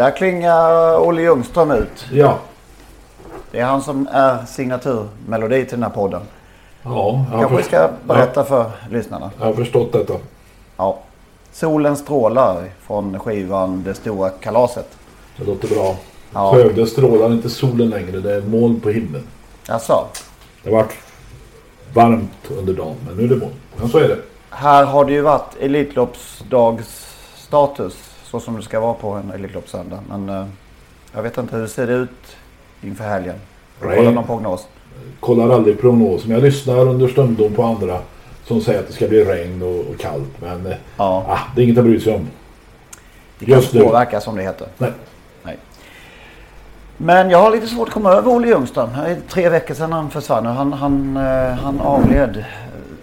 Där klingar Olle Ljungström ut. Ja. Det är han som är signaturmelodi till den här podden. Ja, jag Kanske ska berätta för lyssnarna. jag har förstått detta. Ja. Solen strålar från skivan Det stora kalaset. Det låter bra. Ja. Skövde strålar inte solen längre. Det är moln på himlen. Alltså, Det har varit varmt under dagen, men nu är det moln. Men så är det. här har det ju varit Elitloppsdagsstatus. Så som det ska vara på en Elitloppssöndag. Men eh, jag vet inte hur det ser ut inför helgen. Nej. Kolla någon prognos. Kollar aldrig prognos. Men jag lyssnar understundom på andra som säger att det ska bli regn och, och kallt. Men eh, Ja, ah, det är inget att bry sig om. det kan just nu. påverka som det heter. Nej. Nej. Men jag har lite svårt att komma över Olle Ljungström. Det är tre veckor sedan han försvann. Han, han, eh, han avled eh,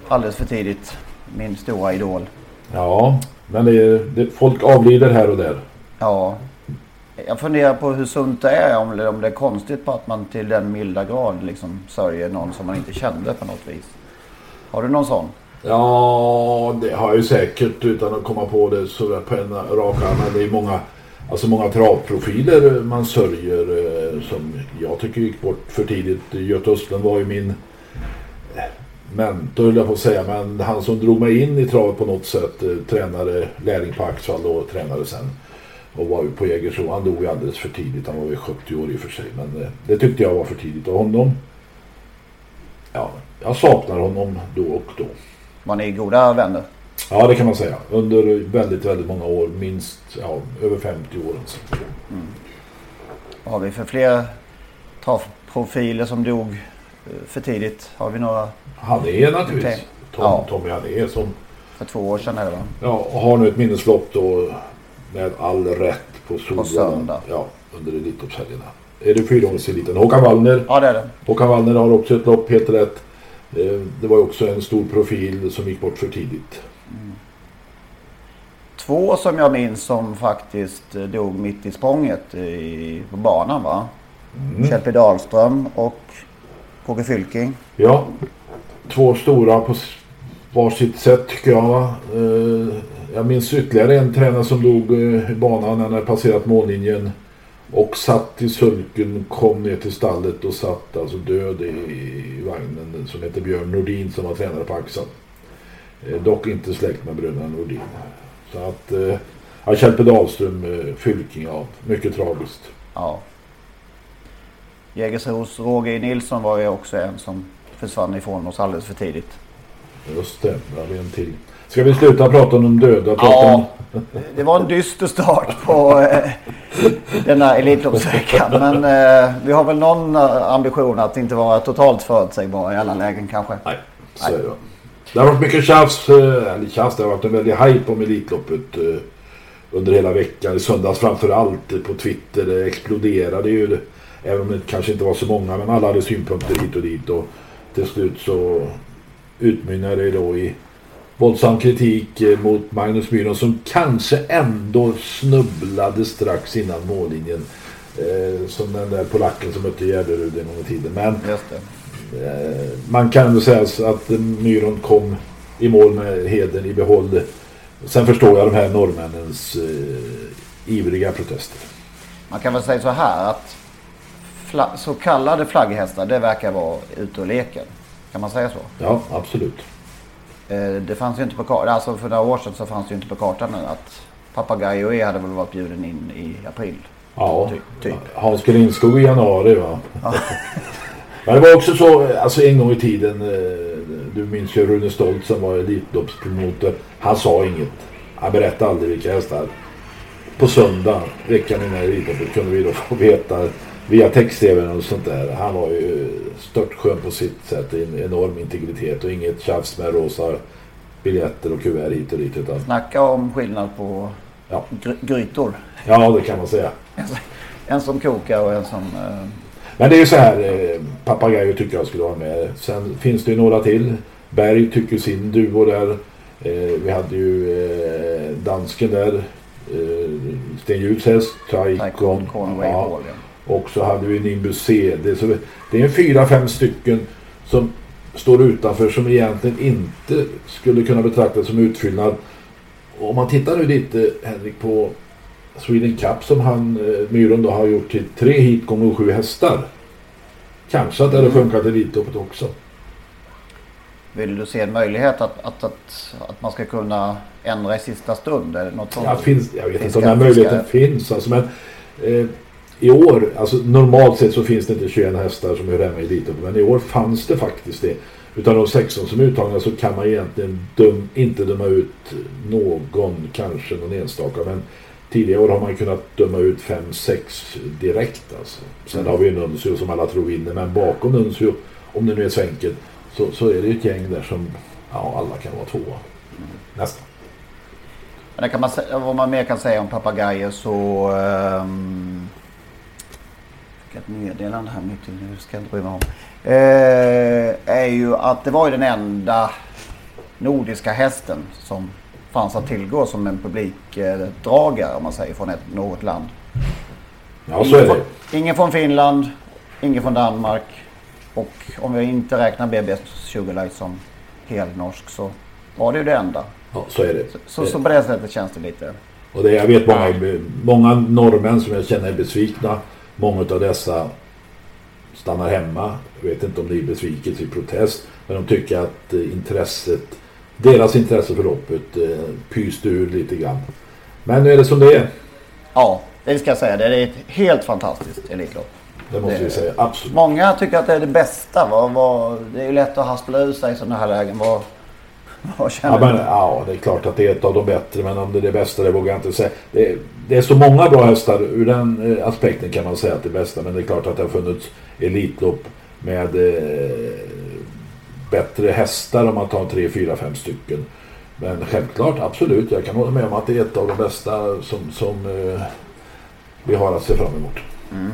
alldeles för tidigt. Min stora idol. Ja, men det är, det, folk avlider här och där. Ja. Jag funderar på hur sunt det är. Om det, om det är konstigt på att man till den milda grad liksom sörjer någon som man inte kände på något vis. Har du någon sån? Ja, det har jag ju säkert utan att komma på det så där på en rak arm. Det är många, alltså många travprofiler man sörjer eh, som jag tycker gick bort för tidigt. Göte Östlund var ju min mentor höll jag på att säga. Men han som drog mig in i travet på något sätt. Eh, tränare, lärling på Axvall och tränare sen. Och var ju på Jägersro. Han dog ju alldeles för tidigt. Han var ju 70 år i och för sig. Men eh, det tyckte jag var för tidigt. Och honom, ja, jag saknar honom då och då. Var ni goda vänner? Ja, det kan man säga. Under väldigt, väldigt många år. Minst ja, över 50 år. Alltså. Vad har vi för fler travprofiler som dog för tidigt? Har vi några Han är naturligtvis. Tom, Ja. Tommy han är som för två år sedan eller va? ja, har nu ett minneslopp då med all rätt på Solvalla. söndag. Ja, under Elitloppshelgerna. Är det fyraåringseliten? Håkan Wallner. Ja det är det. Håkan Wallner har också ett lopp helt rätt. Eh, Det var också en stor profil som gick bort för tidigt. Två som jag minns som faktiskt eh, dog mitt i språnget i, på banan va? Mm. Kjell P Dahlström och KG Fylking. Ja, två stora på varsitt sätt tycker jag. Va? Eh, Jag minns ytterligare en tränare som dog eh, i banan när han hade passerat mållinjen. Och satt i sulken, kom ner till stallet och satt alltså död i, vagnen. Som heter Björn Nordin som var tränare på Axel. Eh, Dock inte släkt med bröderna Nordin. Så att, ja, Kjell Dahlström, Fylking, ja, mycket tragiskt. Ja. Jägersros Roger E. Nilsson var ju också en som försvann ifrån oss alldeles för tidigt. Just det, där vi en till. Ska vi sluta prata om de döda? Ja. om... Det var en dyster start på eh, den här Elitloppsveckan. Men eh, vi har väl någon eh, ambition att inte vara totalt förutsägbara i alla lägen kanske. Nej, så är det. Det har varit mycket tjafs, eh, eller tjafs, det har varit en väldig hype om Elitloppet eh, under hela veckan. I söndags framför allt eh, på Twitter. Det exploderade ju. Även om det kanske inte var så många, men alla hade synpunkter hit och dit. Och till slut så utmynnade det då i våldsam kritik eh, mot Magnus Myhren som kanske ändå snubblade strax innan mållinjen. Eh, som den där polacken som mötte Gärderud en gång i tiden. Men. Eh, man kan ändå säga så att Myron kom i mål med heden i behåll. Sen förstår jag de här norrmännens eh, ivriga protester. Man kan väl säga så här att så kallade flagghästar det verkar vara ute och leker. Kan man säga så? Ja, absolut. Eh, det fanns ju inte på kartan. Alltså för några år sedan så fanns det ju inte på kartan att Papagayo E hade väl varit bjuden in i april. Ja, Ty- typ. Hans Grinskog i januari va? Men det var också så, alltså en gång i tiden, eh, du minns ju Rune Stolt som var Elitloppspromotor. Han sa inget. Han berättade aldrig vilka hästar. På söndag, veckan innan Elitloppet, kunde vi då få veta via text-tv och sånt där. Han var ju störtskön på sitt sätt. En enorm integritet och inget tjafs med rosa biljetter och kuvert hit och dit. Utan... Snacka om skillnad på ja. gry grytor. Ja, det kan man säga. En som kokar och en som... Eh... Men det är ju så här, eh, Papagayo tycker jag skulle vara med. Sen finns det ju några till. Berg tycker sin duo där. Eh, vi hade ju eh, dansken där. Eh, Sten Hjuls häst. Taikon. Ja. Och så hade vi Nimbus CD. Så det är en fyra, fem stycken som står utanför som egentligen inte skulle kunna betraktas som utfyllnad. Om man tittar nu lite Henrik på Sweden Cup som han eh, Myron då har gjort till tre hit gånger sju hästar. Kanske att det hade mm. funkat i Elitloppet också. Vill du se en möjlighet att, att, att, att man ska kunna ändra i sista stund? Eller något sånt? Ja, finns, jag vet inte om den möjligheten finns. Alltså, men, eh, I år, alltså normalt sett så finns det inte 21 hästar som är hemma i Elitloppet. Men i år fanns det faktiskt det. Utav de 16 som är uttagna så kan man egentligen döm, inte döma ut någon, kanske någon enstaka. Men tidigare år har man kunnat döma ut 5-6 direkt. Alltså. Sen mm. har vi Nuncio som alla tror vinner. Men bakom Nuncio, om det nu är så enkelt, så, så är det ett gäng där som ja, alla kan vara tvåa. Mm. Nästan. Men kan man, vad man mer kan säga om Papagayo så... Um, fick ett meddelande här mitt i nu. Ska jag inte bry mig om. Uh, är ju att det var ju den enda nordiska hästen som fanns att tillgå som en publikdragare om man säger från ett, något land. Ja, så är det. Ingen från Finland, ingen från Danmark och om vi inte räknar BBS Sugarlight som helnorsk så var det ju det enda. Ja, så är det. Så, så, så på det sättet känns det lite. Och det, jag vet många, många norrmän som jag känner är besvikna. Många av dessa stannar hemma. Jag vet inte om det är besvikelse i protest. Men de tycker att eh, intresset deras intresse för loppet eh, pyste ur lite grann. Men nu är det som det är. Ja, det ska jag säga. Det är ett helt fantastiskt Elitlopp. Det måste det, vi säga, absolut. Många tycker att det är det bästa. Det är ju lätt att haspla ur sig i sådana här lägen. Vad, vad känner ja, men, du? Ja, det är klart att det är ett av de bättre. Men om det är det bästa, det vågar jag inte säga. Det, det är så många bra hästar. Ur den eh, aspekten kan man säga att det är bästa. Men det är klart att det har funnits Elitlopp med eh, bättre hästar om man tar tre, fyra, fem stycken. Men självklart, absolut. Jag kan hålla med om att det är ett av de bästa som, som eh, vi har att se fram emot. Mm.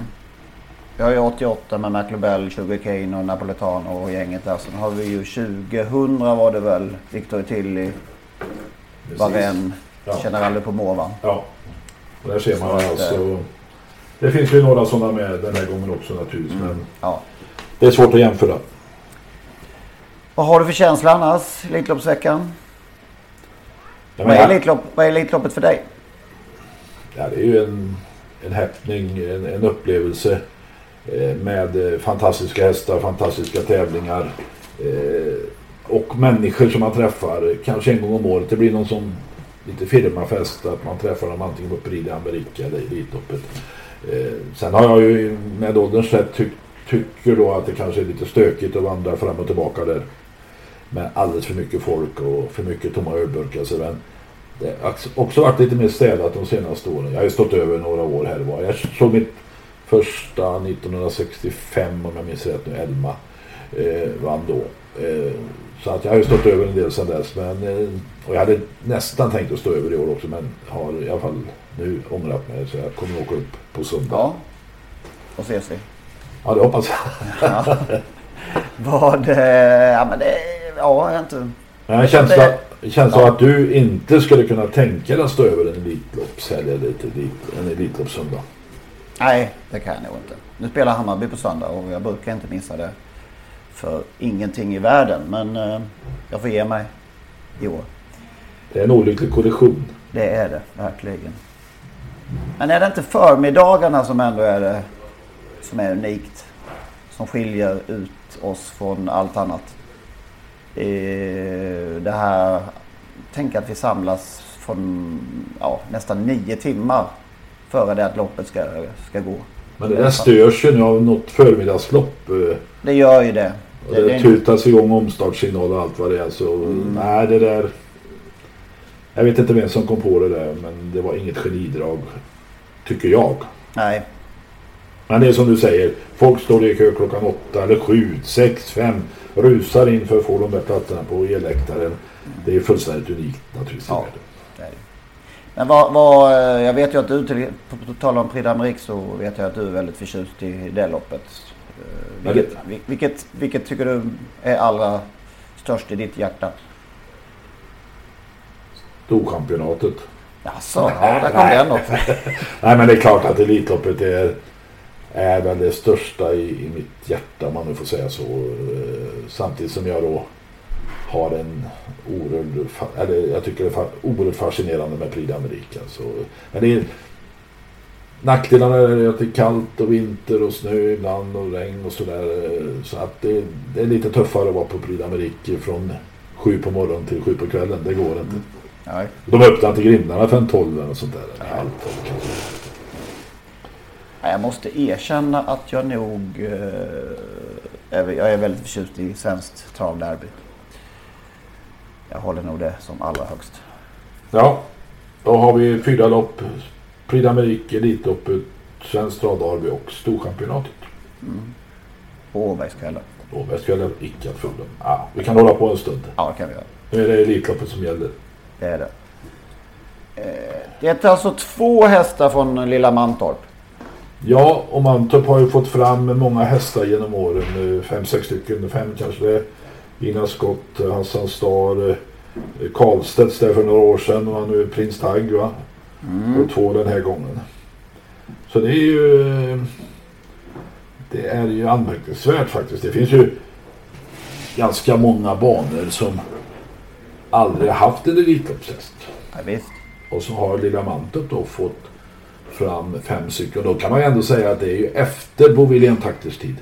Vi har ju 88 med McLobell, Sugar Cane och Napoletano och gänget där. Sen har vi ju 2000 var det väl. Victor Tilly, Varenne, ja. Generale på Morvan. Ja, och där ser man Så alltså. Att, det finns ju några sådana med den här gången också naturligtvis. Mm. Men ja. det är svårt att jämföra. Vad har du för känsla annars, Elitloppsveckan? Vad, är Elitlopp, vad är Elitloppet för dig? Ja, det är ju en, en häptning, en, en upplevelse eh, Eh, med eh, fantastiska hästar, fantastiska tävlingar eh, och människor som man träffar kanske en gång om året. Det blir någon som lite firmafest att man träffar dem antingen på Prix d'Amérique eller Elitloppet. Sen har jag ju med ålderns rätt tyckt tycker då att det kanske är lite stökigt att vandra fram och tillbaka där med alldeles för mycket folk och för mycket tomma ölburkar. Så men det har också varit lite mer städat de senaste åren. Jag har ju stått över några år här och var. Jag såg mitt första 1965 om jag minns rätt nu, Elma eh, vann då. Eh, så att jag har ju stått över en del sedan dess. Men, eh, och jag hade nästan tänkt att stå över i år också men har i alla fall nu ångrat mig så jag kommer att åka upp på söndag. Ja, och ses vi. Ja, det hoppas jag. ja. Vad, eh, ja men det ja, jag inte... Men känsla, det, känsla ja. att du inte skulle kunna tänka dig att stå över en Elitloppshelg eller en Elitloppssöndag? Nej, det kan jag nog inte. Nu spelar Hammarby på söndag och jag brukar inte missa det för ingenting i världen. Men eh, jag får ge mig i år. Det är en olycklig kollision. Det är det, verkligen. Men är det inte förmiddagarna som ändå är det som är unikt? Som skiljer ut oss från allt annat? det här, tänk att vi samlas från ja, nästan nio timmar före det att loppet ska, ska gå. Men det där störs ju nu av något förmiddagslopp. eh, Det gör ju det. Det, det det tutas igång omstartssignal och allt vad det är. Så nej det där. Jag vet inte vem som kom på det där men det var inget genidrag. Tycker jag. nej, Men det är som du säger. Folk står i kö klockan åtta eller sju, sex, fem. Rusar in för att få de där platserna på elläktaren. Det är fullständigt unikt naturligtvis. Ja. världen. det är det. Men vad, vad, eh, jag vet ju att du, till, på tal om Prix d'Amérique så vet jag att du är väldigt förtjust i det loppet. Eh, Vilket, vil- vilket, vilket tycker du är allra störst i ditt hjärta? Storchampionatet. Jaså, ja, där kom den också. Nej men det är klart att Elitloppet är, är väl det största i, i mitt hjärta om man nu får säga så. Eh, Samtidigt som jag då har en oerhörd, eller jag tycker det är oerhört fascinerande med Prix d'Amérique. Alltså. Men det är, nackdelarna är att det är kallt och vinter och snö ibland och regn och sådär. Så att det, det är lite tuffare att vara på Prix d'Amérique från sju på morgonen till sju på kvällen. Det går inte. Nej. De öppnar inte grindarna förrän tolv eller sånt där. Kanske. Nej, Jag måste erkänna att jag nog eh, jag är väldigt förtjust i svenskt travderby. Jag håller nog det som allra högst. Ja, då har vi fyra lopp. Prix d'Amérique, Elitloppet, Svenskt travderby och Storchampionatet. På Åbergskvällen. Åbergskvällen, icke att. Ja, vi kan hålla på en stund. Ja, det kan vi göra. Nu är det Elitloppet som gäller. Det är det. Eh, Det är alltså två hästar från Lilla Mantorp. Ja, och Mantorp har ju fått fram många hästar genom åren. eh, Fem, sex stycken, fem kanske det är. Ina Skott, eh, Hassan Star, eh, Karlstedts där för några år sedan och nu Prins Tagg va. Och två den här gången. Så det är ju... eh, Det är ju anmärkningsvärt faktiskt. Det finns ju ganska många banor som aldrig haft en Elitloppshäst. Ja, visst. Och så har Lilla Mantorp då fått fram fem stycken. Då kan man ju ändå säga att det är ju efter Bo William Takters tid.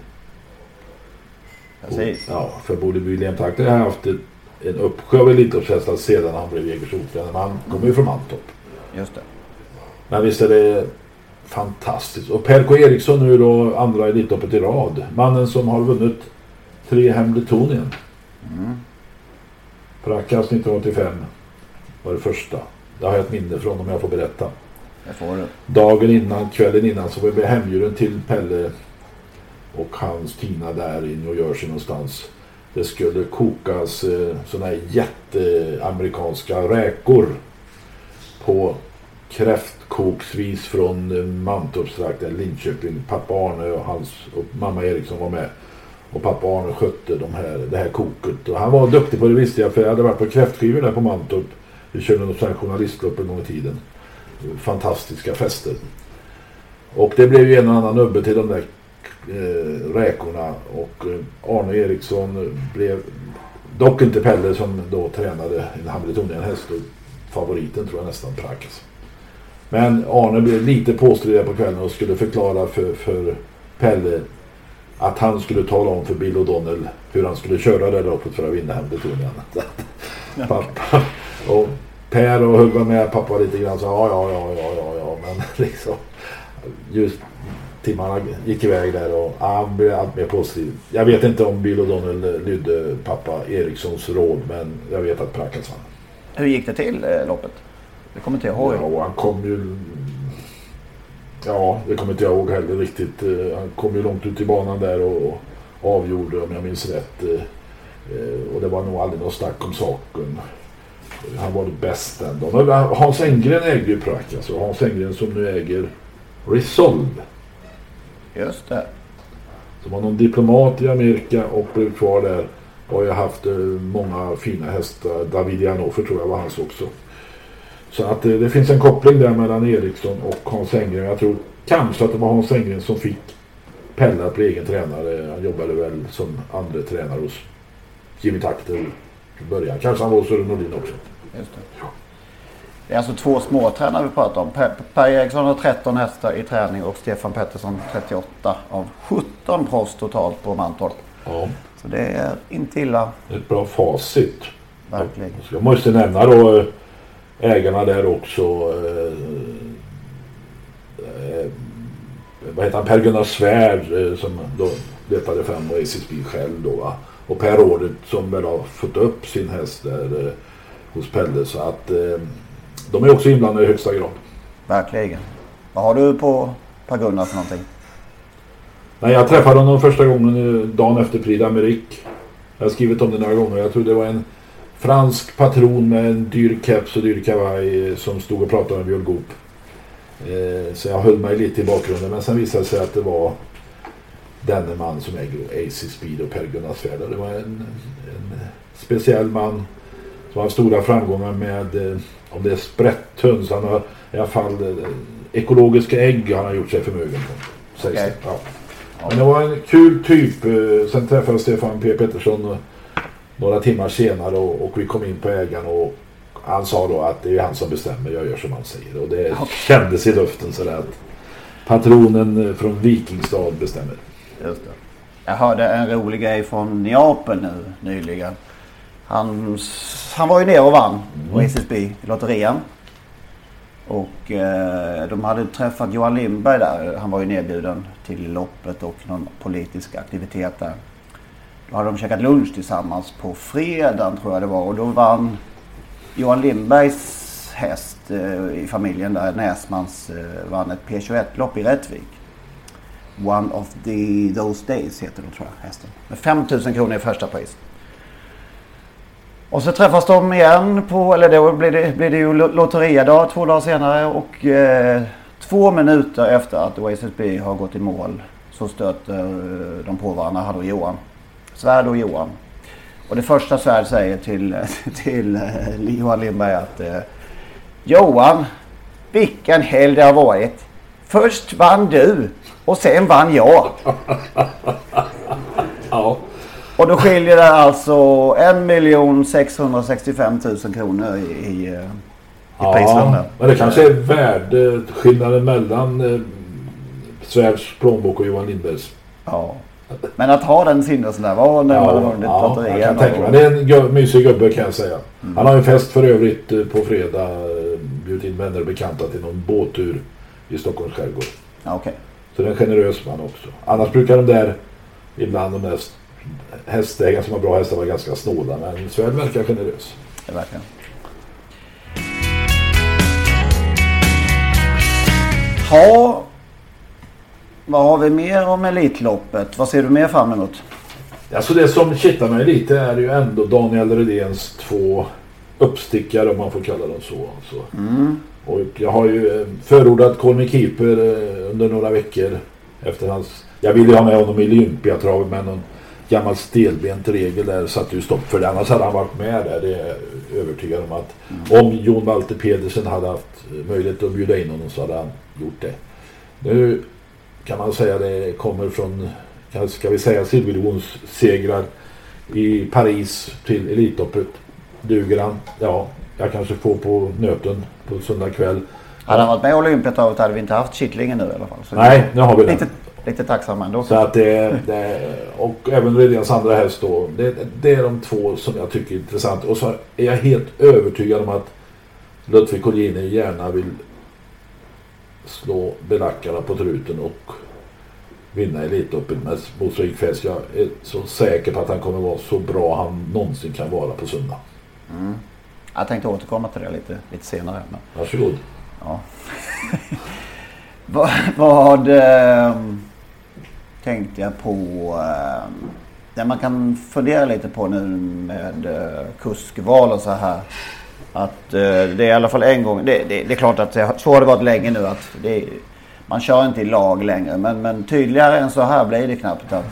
Precis. Ja, för Bo William Takter har haft ett, en uppsjö av Elitloppshästar sedan han blev Jägersro-tränare. Men han kommer ju från Mantorp. Just det. Men visst är det fantastiskt. Och Per K Eriksson nu då andra Elitloppet i rad. Mannen som har vunnit tre Hemletonien. Prackas 1985 var det första. Det har jag ett minne från om jag får berätta. Det får du. Dagen innan, kvällen innan så var vi hembjuden till Pelle och hans Tina där i New Jersey någonstans. Det skulle kokas eh, sådana här jätteamerikanska räkor på kräftkoksvis från eh, Mantorpstrakten, Linköping. Pappa Arne och hans och mamma Eriksson var med. Och pappa Arne skötte de här, det här koket. Och han var duktig på det visste jag för jag hade varit på kräftskivor där på Mantorp. Vi körde något sånt här journalistlopp en gång i tiden. Fantastiska fester. Och det blev ju en och annan nubbe till de där eh, räkorna. Och eh, Arne Eriksson blev, dock inte Pelle som då tränade en Hamiltonian häst. Och favoriten tror jag nästan Prax. Men Arne blev lite påstridig på kvällen och skulle förklara för, för Pelle att han skulle tala om för Bill O'Donnell hur han skulle köra det loppet för att vinna Hamiltonian. Pappa och Per och höll med pappa lite grann så ja, ja, ja, ja, ja, ja, men liksom just timmarna gick iväg där och han blev allt mer påstridig. Jag vet inte om Bill O'Donnell lydde pappa Erikssons råd, men jag vet att Prakas vann. Hur gick det till eh, loppet? Det kommer inte jag ihåg. Ja, och han kom ju... Ja, det kommer inte jag ihåg heller riktigt. Eh, Han kom ju långt ut i banan där och avgjorde om jag minns rätt. Eh, Och det var nog aldrig något snack om saken. Han var bäst ändå. Men Hans Engren ägde ju Prac. Alltså Hans Engren som nu äger Resolve. Just det. Som var någon diplomat i Amerika och blev kvar där. Och har ju haft eh, många fina hästar. David Janoffer tror jag var hans också. Så att eh, det finns en koppling där mellan Eriksson och Hans Engren. Jag tror kanske att det var Hans Engren som fick Pelle att bli egen tränare. Han jobbade väl som andra tränare hos Jimmy Takter i början. Kanske han var hos Sören Nordin också. Just det. Det är alltså två småtränare vi pratar om. Per, per Eriksson har 13 hästar i träning och Stefan Pettersson 38 av 17 proffs totalt på Mantorp. Ja, Så det är inte illa ett bra facit. verkligen. Jag måste nämna då eh, ägarna där också. Eh, eh, vad heter han, Per-Gunnar Svärd eh, som då letade fram och ACSB själv då va. Och Per Året som väl har fått upp sin häst där eh, hos Pelle så att eh, de är också inblandade i högsta grad. Verkligen. Vad har du på Per-Gunnar för någonting? Nej, jag träffade honom första gången eh, dagen efter Prix d'Amérique. Jag har skrivit om det några gånger. Jag tror det var en fransk patron med en dyr keps och dyr kavaj eh, som stod och pratade med Björn Goop. Eh, så jag höll mig lite i bakgrunden. Men sen visade det sig att det var denne man som äger AC Speed och Per Gunnar Svärd. Det var en, en speciell man som har stora framgångar med, eh, om det är sprätthöns, han har i alla fall eh, ekologiska ägg han har gjort sig förmögen på. Okej. det. Ja. Men det var en kul typ. eh, Sen träffade jag Stefan P Pettersson några timmar senare och, och vi kom in på ägaren och han sa då att det är han som bestämmer, jag gör som han säger. Och det kändes i luften sådär att patronen från Vikingstad bestämmer. Just det. Jag hörde en rolig grej från Neapel nu nyligen. Han, han var ju nere och vann på SSB i lotterian. Och eh, de hade träffat Johan Lindberg där. Han var ju nedbjuden till loppet och någon politisk aktivitet där. Då hade de käkat lunch tillsammans på fredagen tror jag det var. Och då vann Johan Lindbergs häst eh, i familjen där, Näsmans, eh, vann ett P21-lopp i Rättvik. One of the, those days heter den tror jag, hästen. Med 5000 kronor i första pris. Och så träffas de igen på, eller då blir det, blir det ju lotteriadag två dagar senare och eh, två minuter efter att Oasis B har gått i mål så stöter eh, de på varandra, han och Johan. Svärd och Johan. Och det första Svärd säger till, till eh, Johan Lindberg att eh, Johan, vilken helg det har varit. Först vann du och sen vann jag. Ja. Och då skiljer det alltså 1 665 000 kronor i, i, eh, i Ja, prislönen. men det kanske är värdeskillnaden mellan eh, Svärds plånbok och Johan Lindbergs. Ja. Men att ha den sinnesnärvaron när man har vunnit ja, lotteriet. mig. Det är en mysig gubbe kan jag säga. Han har ju fest för övrigt eh, på fredag. eh, Bjudit in vänner och bekanta till någon båttur i Stockholms skärgård. Ja, okej. Så det är en generös man också. Annars brukar de där, ibland de där hästägarna som har bra hästar vara ganska snåla. Men Svärd verkar generös. Det verkar. Ha. Vad har vi mer om Elitloppet? Vad ser du mer fram emot? Alltså det som kittlar mig lite är ju ändå Daniel Redéns två uppstickare om man får kalla dem så. Alltså. Och jag har ju eh, förordat Colmy Keeper eh, under några veckor efter hans... Jag ville ju ha med honom i Olympiatravet men någon gammal stelbent regel där satte ju stopp för det. Annars hade han varit med där. Det är jag övertygad om att om Jon Walter Pedersen hade haft möjlighet att bjuda in honom så hade han gjort det. Nu kan man säga det kommer från, ska vi säga silverdivisionssegrar i Paris till Elitloppet. Duger han? Ja, jag kanske får på nöten på söndag kväll. Hade han varit med i Olympiatravet hade vi inte haft Kittlingen nu i alla fall. Så Nej, nu har vi den. Lite, lite tacksam ändå. Så att det, det och även Redéns andra häst då. Det, det är de två som jag tycker är intressant. Och så är jag helt övertygad om att Ludvig Collini gärna vill slå belackarna på truten och vinna Elitloppet med Mosvik Fest. Jag är så säker på att han kommer vara så bra han någonsin kan vara på söndag. Jag tänkte återkomma till det lite, lite senare. Men, Varsågod. ja. vad vad eh, tänkte jag på? Eh, det man kan fundera lite på nu med eh, kuskval och så här. Att eh, det är i alla fall en gång. Det, det, det är klart att det, så har det varit länge nu. att det, Man kör inte i lag längre. Men, men tydligare än så här blir det knappt. Att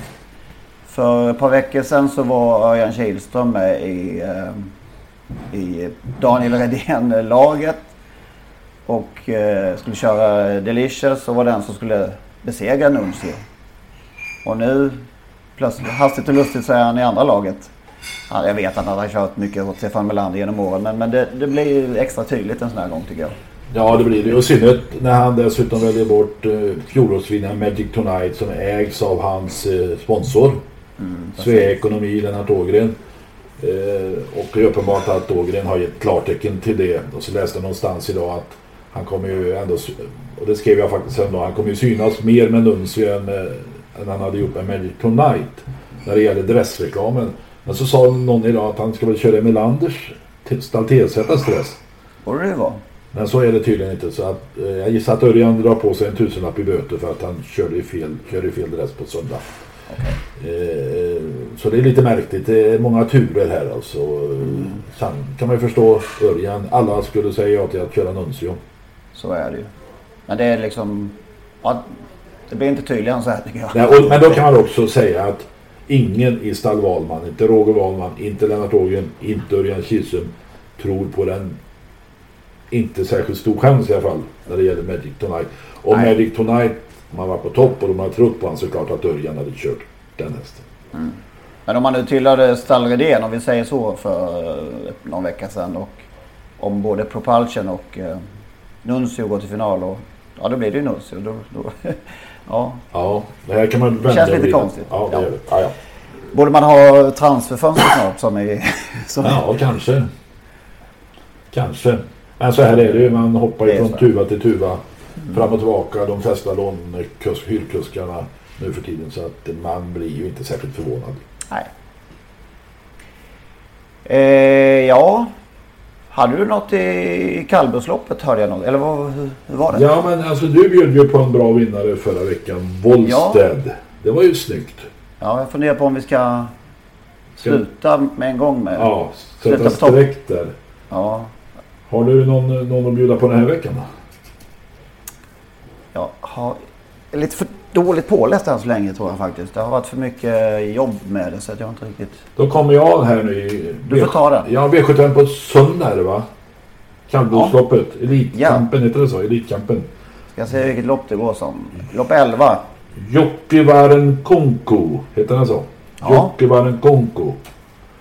för ett par veckor sedan så var Örjan Kihlström med i, eh, i Daniel Redén-laget. Och eh, skulle köra Delicious och var den som skulle besegra Nuncio. Och nu plötsligt, hastigt och lustigt så är han i andra laget. Ja, jag vet att han har kört mycket åt Stefan Melander genom åren men, men det, det blir extra tydligt en sån här gång tycker jag. Ja det blir det. Och i synnerhet när han dessutom väljer bort eh, fjolårsvinnaren Magic Tonight som ägs av hans eh, sponsor. Svea Ekonomi, Lennart Ågren. Eh, och det är uppenbart att Ågren har gett klartecken till det. Och så läste jag någonstans idag att han kommer ju ändå, och det skrev jag faktiskt sen då, han kommer ju synas mer med Nuncio än, än han hade gjort med Magic Tonight. När det gäller dressreklamen. Men så sa någon idag att han ska väl köra Melanders Stall T-Zs dress. Borde det vara. Men så är det tydligen inte. Så att, eh, jag gissar att Örjan drar på sig en tusenlapp i böter för att han körde i fel, körde i fel dress på söndag. Okay. Eh, så det är lite märkligt. Det är många turer här alltså. Mm. Sen kan man ju förstå Örjan. Alla skulle säga ja till att köra Nuncio. Så är det ju. Men det är liksom... Ja, det blir inte tydligare än så här tycker jag. Nej, och, men då kan man också säga att ingen i stall Wahlman, inte Roger Wahlman, inte Lennart Ågren, inte Örjan Kihlström tror på den inte särskilt stor chans i alla fall när det gäller Magic Tonight. Och Nej. Magic Tonight, man var på topp och de hade trott på honom såklart att Örjan hade kört den hästen. Mm. Men om man nu tillhörde stall Redén, om vi säger så, för någon vecka sedan och om både Propulsion och eh, Nuncio går till final och ja, då blir det ju Nuncio. Då, då, ja. ja, det här kan man vända känns lite konstigt. Ja, det ja. det. Ja, ja. Borde man ha transferfönster snart som i... Som ja, kanske. Kanske. Men så här är det ju. Man hoppar ju från tuva till tuva. Mm. Fram och tillbaka. De flesta hyrkuskarna nu för tiden. Så att man blir ju inte särskilt förvånad. Nej. Eh, ja. Hade du något i kallblodsloppet hörde jag något? Eller vad, var det? Ja men alltså du bjöd ju på en bra vinnare förra veckan. Wollsted. Ja. Det var ju snyggt. Ja jag funderar på om vi ska sluta med en gång med. Ja, sätta streck där. Ja. Har du någon, någon att bjuda på den här veckan då? Jag har lite för dåligt påläst än så länge tror jag faktiskt. Det har varit för mycket jobb med det så att jag inte riktigt... Då kommer jag här nu i... Du får ta den. Ja, V75 på söndag är det va? Kallblodsloppet. Ja. Elitkampen, ja. heter det så? Elitkampen. Ska jag se vilket lopp det går som. Lopp 11. Jockivaren Konko. Heter den så? Ja. Jockivaren Konko.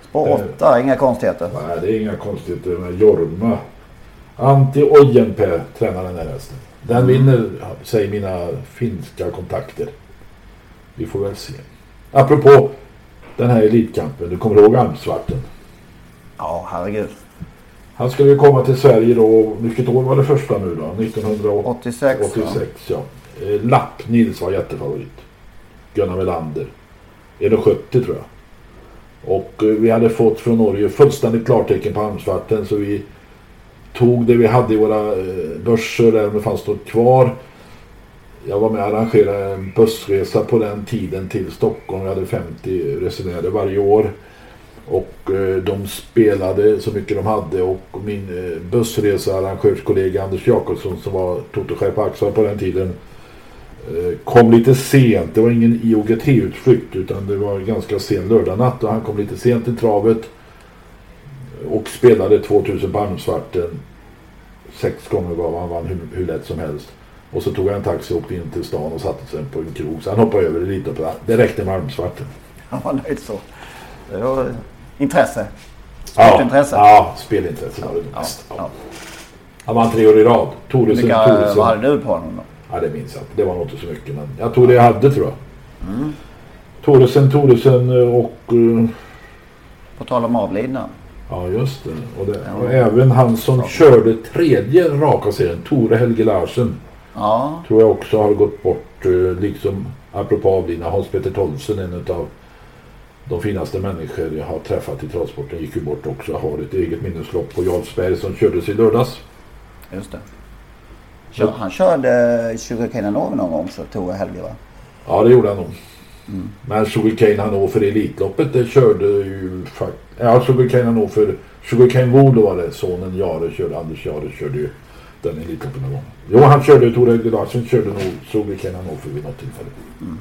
Spår 8, eh, inga konstigheter. Nej, det är inga konstigheter med Jorma. Antti Ojenpää tränar den här hästen. Den vinner, säger mina finska kontakter. Vi får väl se. Apropå den här elitkampen. Du kommer ihåg Almsvarten? Ja, herregud. Han skulle ju komma till Sverige då. Vilket år var det första nu då? 1986. 86, ja. Eh, Lapp Nils var jättefavorit. Gunnar Melander. 1,70 tror jag. Och eh, vi hade fått från Norge fullständigt klartecken på Almsvarten så vi tog det vi hade i våra eh, börser, börser om det fanns något kvar. Jag var med och arrangerade en bussresa på den tiden till Stockholm. Vi hade 50 resenärer varje år. Och eh, de spelade så mycket de hade och min eh, bussresearrangörskollega Anders Jakobsson som var totochef på Axel på den tiden kom lite sent. Det var ingen IOGT-utflykt utan det var ganska sen lördagnatt och han kom lite sent till travet och spelade 2000 på Almsvarten. Sex gånger gav han vann hur, hur lätt som helst. Och så tog han en taxi och åkte in till stan och satte sig på en krog. Så han hoppade över lite på det. Det räckte med Almsvarten. Han var nöjd så. Det var intresse. Sportintresse. Ja, ja spelintresse var det. Ja, ja. Han vann tre år i rad. Toresen, Vilka, Toresen. Vad hade du på honom då? Ja, det minns jag inte. Det var nog inte så mycket. Men jag tror det jag hade tror jag. Mm. Toresen, Toresen eh, och... Uh... På tal om avlidna. Ja, just det. Och, det, och även han som Bra. körde tredje raka serien, Tore Helge Larsen. Ja. Tror jag också har gått bort. Uh, liksom apropå avlidna. Hans-Peter Tolsen, en av de finaste människor jag har träffat i travsporten, gick ju bort också. Har ett eget minneslopp på Jarlsberg som kördes i lördags. Just det. Kör, han körde Sugarcane någon gång så Tore Helge va? Ja det gjorde han nog. Mm. Men Sugarcane Hanover Elitloppet det körde ju faktiskt. Ja Sugarcane Hanover. Sugarcane Volo var det. Sonen Jare körde. Anders Jare körde ju den Elitloppen någon gång. Jo han körde Tore Helge Larsen körde nog Sugarcane Hanover vid något tillfälle. Mm.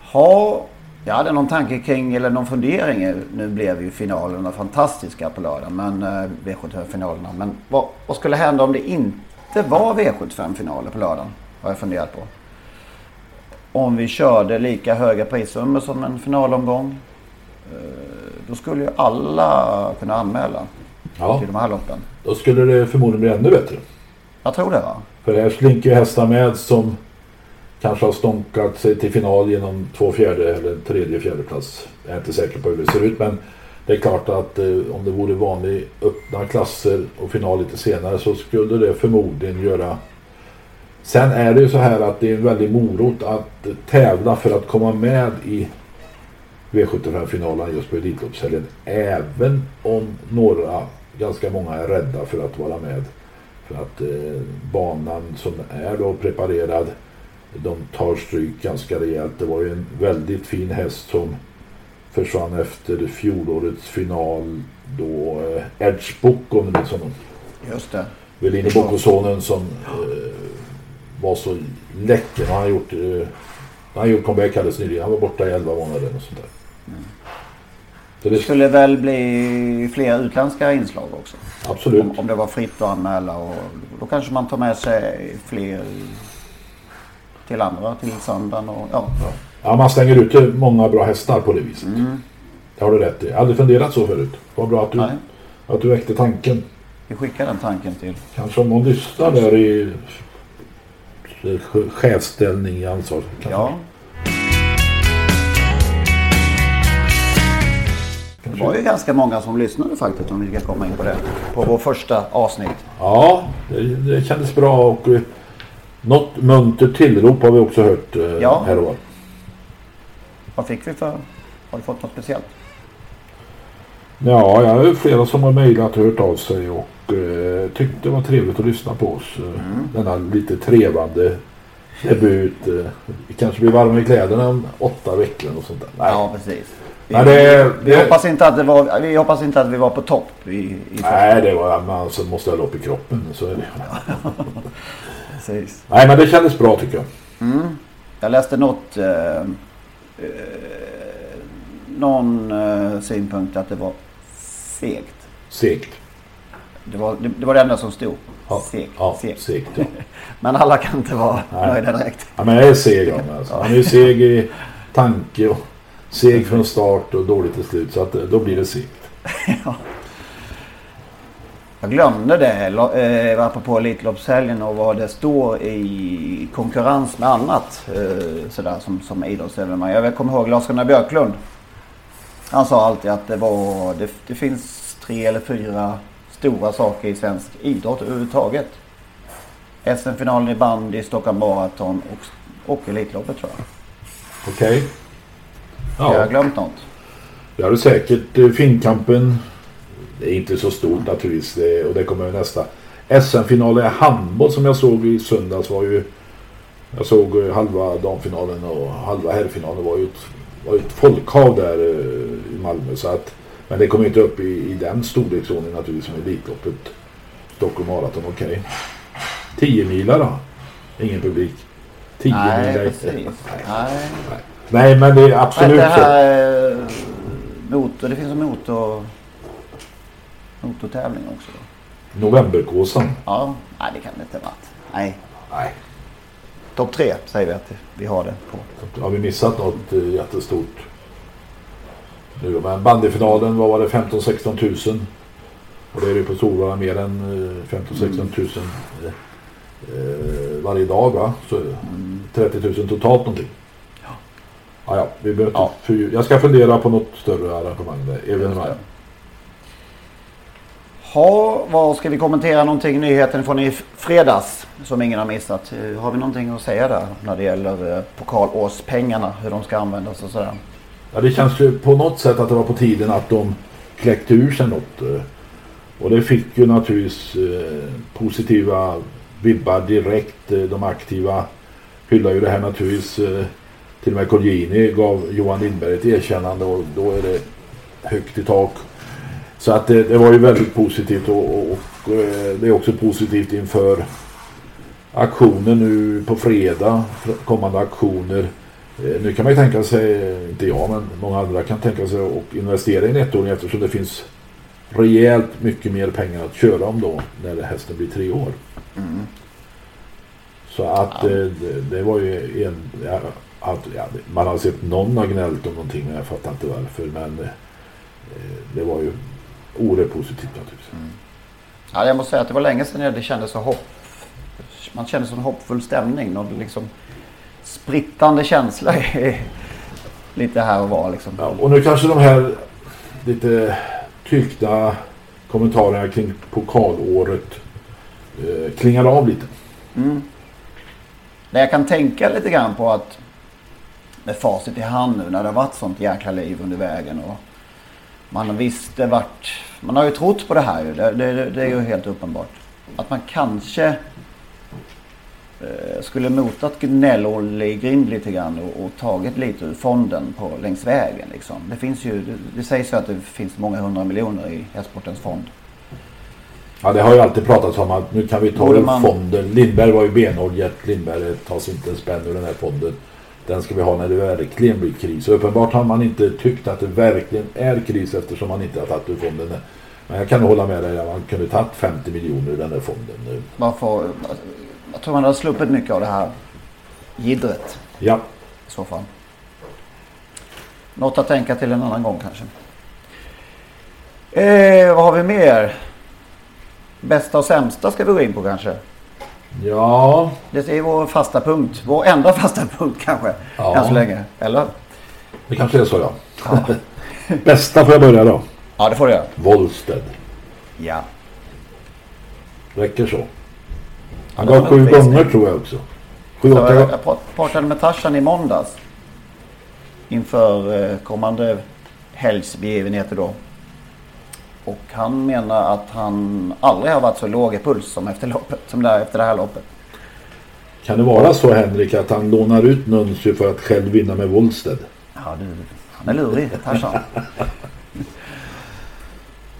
Ha, jag hade någon tanke kring, eller någon fundering. Nu blev ju finalerna fantastiska på lördagen, Men eh, V75-finalerna. Men vad, vad, skulle hända om det inte var V75-finaler på lördagen? Har jag funderat på. Om vi körde lika höga prissummor som en finalomgång. Eh, då skulle ju alla kunna anmäla ja. till de här loppen. Då skulle det förmodligen bli ännu bättre. Jag tror det va? För här slinker ju hästar med som kanske har stånkat sig till final genom två fjärde eller tredje fjärde plats. Jag är inte säker på hur det ser ut men Det är klart att eh, om det vore vanlig öppna klasser och final lite senare så skulle det förmodligen göra Sen är det ju så här att det är en väldig morot att tävla för att komma med i V75-finalen just på Elitloppshelgen. Även om några, ganska många är rädda för att vara med. För att eh, banan som är då preparerad, de tar stryk ganska rejält. Det var ju en väldigt fin häst som försvann efter fjolårets final då eh, Edge Book om du minns honom. Just det. Velini Boccosonen som eh, var så läcker. Han har gjort, eh, han har gjort comeback alldeles nyligen. Han var borta i 11 månader och sånt där. Så Det skulle väl bli fler utländska inslag också? absolut. Om, om det var fritt att anmäla och då kanske man tar med sig fler till andra, till söndagen och ja. Ja, man stänger ut många bra hästar på det viset. Mm. Det har du rätt i. Jag hade aldrig funderat så förut. Vad bra att du, Nej. att du väckte tanken. Vi skickar den tanken till. Kanske om någon lyssnar där i chefsställning i ansvar. Kanske. Ja. Det var ju ganska många som lyssnade faktiskt om vi ska komma in på det. På vår första avsnitt. Ja, det, det kändes bra och eh, något muntert tillrop har vi också hört eh, Ja. här och var. Vad fick vi för? Har vi fått något speciellt? Ja, jag har flera som har mejlat och hört av sig och eh, tyckte det var trevligt att lyssna på oss. Eh, Mm. Denna lite trevande debut. Eh, vi kanske blir varma i kläderna om åtta veckor och sånt där. Nej, Ja, precis. Vi, Nej, det- vi, det- hoppas inte att det var, vi hoppas inte att vi var på topp i, i. Nej det var man som måste ha lopp i kroppen. Så är det. Precis. Nej, men det kändes bra tycker jag. Mm. Jag läste något... Eh, eh, någon eh, synpunkt att det var segt. Segt. Det var det, det, var det enda som stod. Ja, Segt. ja, segt. segt ja. Men alla kan inte vara Nej. nöjda direkt. ja. Men jag är seg alltså. Han är seg i tanke och seg från start och dålig till slut. Så att, eh, då blir det segt. Jag glömde det eh, apropå Elitloppshelgen och vad det står i konkurrens med annat eh, sådär som, som idrottsevenemang. Jag kommer ihåg Lars-Gunnar Björklund. Han sa alltid att det var det, det finns tre eller fyra stora saker i svensk idrott överhuvudtaget. SM-finalen i bandy, Stockholm Marathon och, och Elitloppet tror jag. Okej? Har jag Ja, glömt något? har du säkert. Eh, Finnkampen. Det är inte så stort naturligtvis. Det, och det kommer ju nästa. SM-finalen i handboll som jag såg i söndags var ju... Jag såg eh, halva damfinalen och halva herrfinalen var ju ett, var ett folkhav där eh, i Malmö. Så att, men det kom inte upp i, i den storleksordningen naturligtvis som Elitloppet. Stockholm Marathon, okej. 10 milar då? Ingen publik. 10 Nej, milar. precis. Nej. Nej. Nej, men det är absolut det här eh, motor? Det finns en motor... Motortävling också. Då. Novemberkåsan. Ja, nej det kan det inte varit. Nej, Nej. topp tre säger vi att vi har det på. Har vi missat något eh, jättestort? Nu men bandyfinalen, vad var det? 15-16 tusen. Och det är ju på Solvalla mer än eh, 15-16 tusen eh, varje dag va? Så 30 000 totalt någonting. Ja, ja, vi behöver Ja. fördjupa- Jag ska fundera på något större arrangemang där. Evenemang. Ha, vad ska vi kommentera någonting nyheten från i fredags som ingen har missat? Eh, Har vi någonting att säga där när det gäller eh, pokalårspengarna, hur de ska användas och sådär? Ja, det känns ju på något sätt att det var på tiden att de kläckte ur sig något. eh. Och det fick ju naturligtvis positiva vibbar direkt. De aktiva hyllar ju det här naturligtvis. Eh, till och med Colgjini gav Johan Lindberg ett erkännande och då är det högt i tak. Så att det, det var ju väldigt positivt och, och, och eh, det är också positivt inför aktionen nu på fredag. Kommande aktioner. Eh, Nu kan man ju tänka sig, inte jag men många andra kan tänka sig att investera i en ettåring eftersom det finns rejält mycket mer pengar att köra om då när hästen blir tre år. Så att Ja. eh, det, det var ju en... Att, ja, man har sett någon har gnällt om någonting men jag fattar inte varför. Men eh, det var ju oerhört positivt naturligtvis. Ja, jag måste säga att det var länge sedan det kändes så hopp. Man kände sån hoppfull stämning. Någon liksom sprittande känsla i- lite här och var liksom. Ja, och nu kanske de här lite tyckta kommentarerna kring pokalåret eh, klingade av lite. Mm. Det jag kan tänka lite grann på att med facit i hand nu när det har varit sånt jäkla liv under vägen och man visste vart... Man har ju trott på det här ju. Det, det, det är ju helt uppenbart. Att man kanske eh, skulle motat Gnäll-Olle i grind lite grann och, och, tagit lite ur fonden på, längs vägen. Liksom. Det, finns ju, det, det sägs ju att det finns många hundra miljoner i hästsportens fond. Ja det har ju alltid pratats om att nu kan vi ta Borde ur man- fonden. Lindberg var ju benhård. Gert Lindberg tas inte en spänn ur den här fonden. Den ska vi ha när det verkligen blir kris. Och uppenbart har man inte tyckt att det verkligen är kris eftersom man inte har tagit ur fonden. Men jag kan hålla med dig. att Man kunde tagit 50 miljoner ur den här fonden nu. Varför, jag tror man hade sluppit mycket av det här jiddret Ja, i så fall. Något att tänka till en annan gång kanske. Eh, vad har vi mer? Bästa och sämsta ska vi gå in på kanske. Ja, Det är vår fasta punkt. Vår enda fasta punkt kanske. Ja. Än så länge. Eller? det kanske är så ja. Bästa får jag börja då. Ja, det får du göra. Wollsted. Ja. Räcker så. Han gav sju gånger tror jag också. Sju, åtta jag, jag prat- pratade med Tarzan i måndags. Inför eh, kommande helgsbegivenheter då. Och han menar att han aldrig har varit så låg i puls som efter loppet. Som där, efter det här loppet. Kan det vara så Henrik att han lånar ut Nuncio för att själv vinna med Wollsted? Ja, du, han är lurig, Tarzan.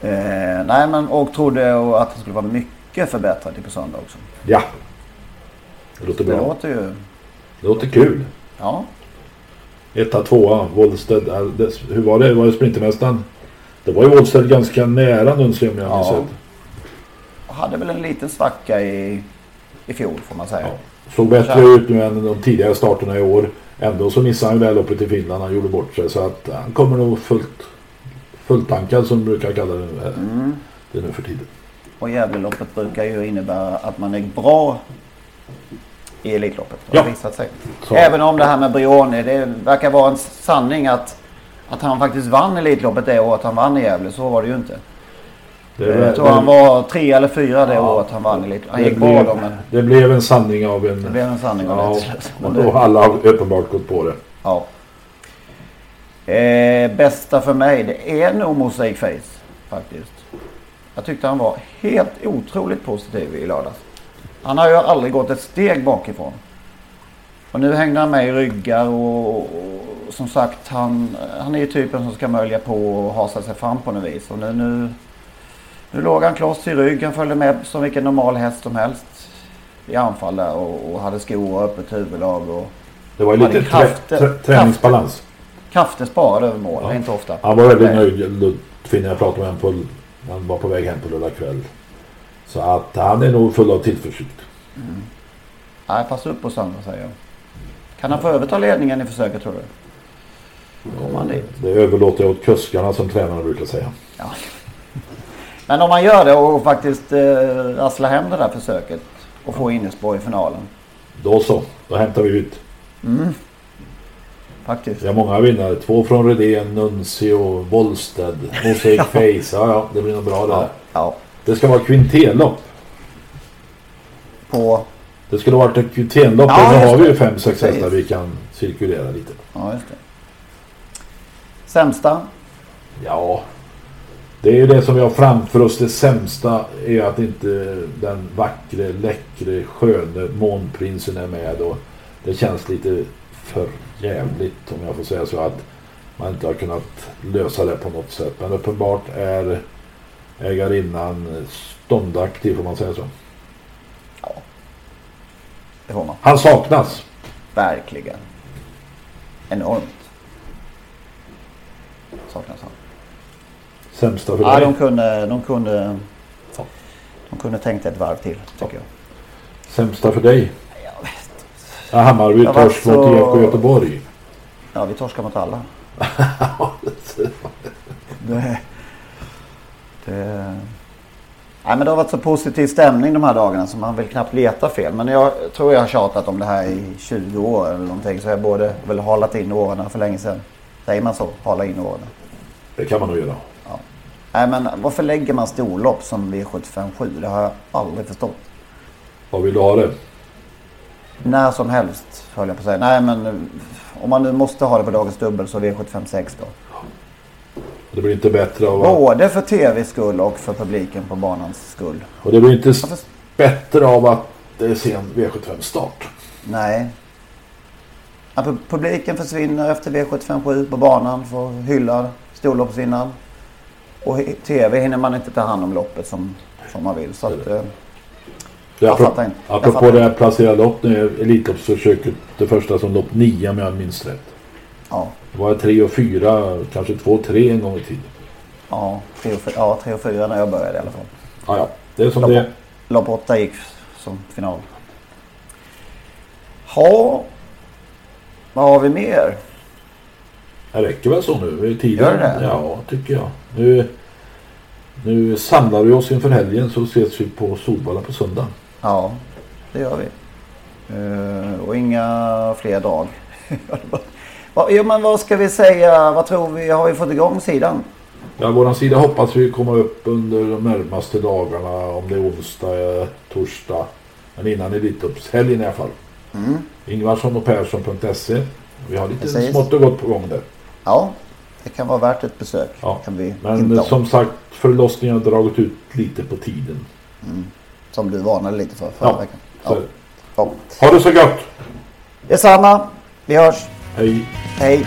eh, nej, men och trodde att han skulle vara mycket förbättrad till på söndag också. Ja. Det låter Det bra. låter ju... Det låter kul. Ja, Etta, tvåa, Wollsted. det- Hur var det? Var det Sprintermästaren? Det var ju Wollsted ganska nära Nuncio om jag minns Ja. hade väl en liten svacka i, i fjol får man säga. Ja. Såg bättre ut nu än de tidigare starterna i år. Ändå så missade han ju det här loppet i Finland. Han gjorde bort sig. Så att han kommer nog fullt, fulltankad som brukar kalla det, nu- Mm. det nu för tiden. Och Gävleloppet brukar ju innebära att man är bra i Elitloppet. Ja. visat sig. Så. Även om det här med Brioni, det verkar vara en sanning att, att han faktiskt vann Elitloppet det året han vann i Gävle. Så var det ju inte. Det, Jag tror han var tre eller fyra det Ja. året han vann Elitloppet. Han det gick bra blev- då men Det blev en sanning av en... det blev en sanning av Ja, det till slut. och då det- har alla uppenbart gått på det. Ja. Eh, bästa för mig det är nog Mosaic Face faktiskt. Jag tyckte han var helt otroligt positiv i lördags. Han har ju aldrig gått ett steg bakifrån. Och nu hängde han med i ryggar och, och som sagt han, han är ju typen som ska mölja på och hasa sig fram på något vis. Och nu, nu, nu låg han kloss i ryggen, följde med som vilken normal häst som helst i anfall där och, och hade skor och öppet huvudlag. Och, Det var ju Han lite krafter- trä, träningsbalans. Krafter sparade över mål, Ja. inte ofta. Han var väldigt nöjd. Lutfin, jag pratade med honom på... Han var på väg hem på lördag kväll. Så att han är nog full av tillförsikt. Nej, passa upp på söndag säger jag. Kan han få överta ledningen i försöket tror du? Kommer han dit? Det överlåter jag åt kuskarna som tränarna brukar säga. Ja. Men om man gör det och faktiskt eh, rasslar hem det där försöket och får innerspår i finalen. Då så. Då hämtar vi ut. Faktiskt. Vi har många vinnare. Två från Redén, Nuncio, Wollsted, Mosaic Face. Ja, ja, det blir nog bra det Ja. ja. Det ska vara kvintellopp. På... Det skulle varit ett kvintellopp. Ja, och nu har vi ju fem, sex hästar vi kan cirkulera lite. Ja, just det. Sämsta? Ja, det är ju det som vi har framför oss. Det sämsta är att inte den vackre, läckre, sköne månprinsen är med. Och det känns lite för jävligt om jag får säga så att man inte har kunnat lösa det på något sätt. Men uppenbart är ägarinnan ståndaktig får man säga så. Det får man. Han saknas. Verkligen. Enormt. Saknas han. Sämsta för Ja, dig. de kunde, de kunde, de kunde tänkt ett varv till tycker jag. Sämsta för dig. Jag vet. Ja, Hammarby torsk mot så- IFK Göteborg. Ja, vi torskar mot alla. Det, det, nej, men det har varit så positiv stämning de här dagarna så man vill knappt leta fel. Men jag tror jag har tjatat om det här i 20 år eller någonting. Så jag borde väl halat in åren för länge sedan. Säger man så? Hala in åren. Det kan man nog göra. Ja. Nej, men varför lägger man storlopp som V757? Det har jag aldrig förstått. Vad vill du ha det? När som helst höll jag på att säga. Nej men eh, om man nu måste ha det på dagens dubbel så V756 då. Det blir inte bättre av att... Både för tvs skull och för publiken på banans skull. Och det blir inte Varför- bättre av att det är sen V75-start. Nej. Ja, pu- publiken försvinner efter V757 på banan för hylla storloppsvinnaren. Och i tv hinner man inte ta hand om loppet som, som man vill. Så att, eh, Jag apro- fattar inte. Jag Apropå fattar det här placera lopp nu, Elitloppsförsöket, det första som lopp 9 om jag minns rätt. ja, Det var 3 och 4, kanske 2 och 3 en gång i tiden. ja, 3 och 4, ja, tre och fyra när jag började i alla fall. Ja, ja. Det är som Lopp, det lopp 8 gick som final. Ja, vad har vi mer? Det räcker väl så nu? Är Tiden, Gör det? Ja, tycker jag. Nu, nu samlar vi oss inför helgen så ses vi på Solvalla på söndag. Ja, det gör vi. Eh, och inga fler drag. Va- jo, men vad ska vi säga? Vad tror vi? Har vi fått igång sidan? Ja, våran sida hoppas vi komma upp under de närmaste dagarna. Om det är onsdag, eh, torsdag. Men innan Elitloppshelgen i alla fall. Mm. Ingvarsson och Persson.se. Vi har lite Precis. smått och gott på gång där. Ja, det kan vara värt ett besök. Ja, Kan vi Men som sagt, förlossningen har dragit ut lite på tiden. Som du varnade lite för förra Ja, veckan. Ja. Ja. Ha det så gott! Detsamma. Vi hörs. Hej! Hej.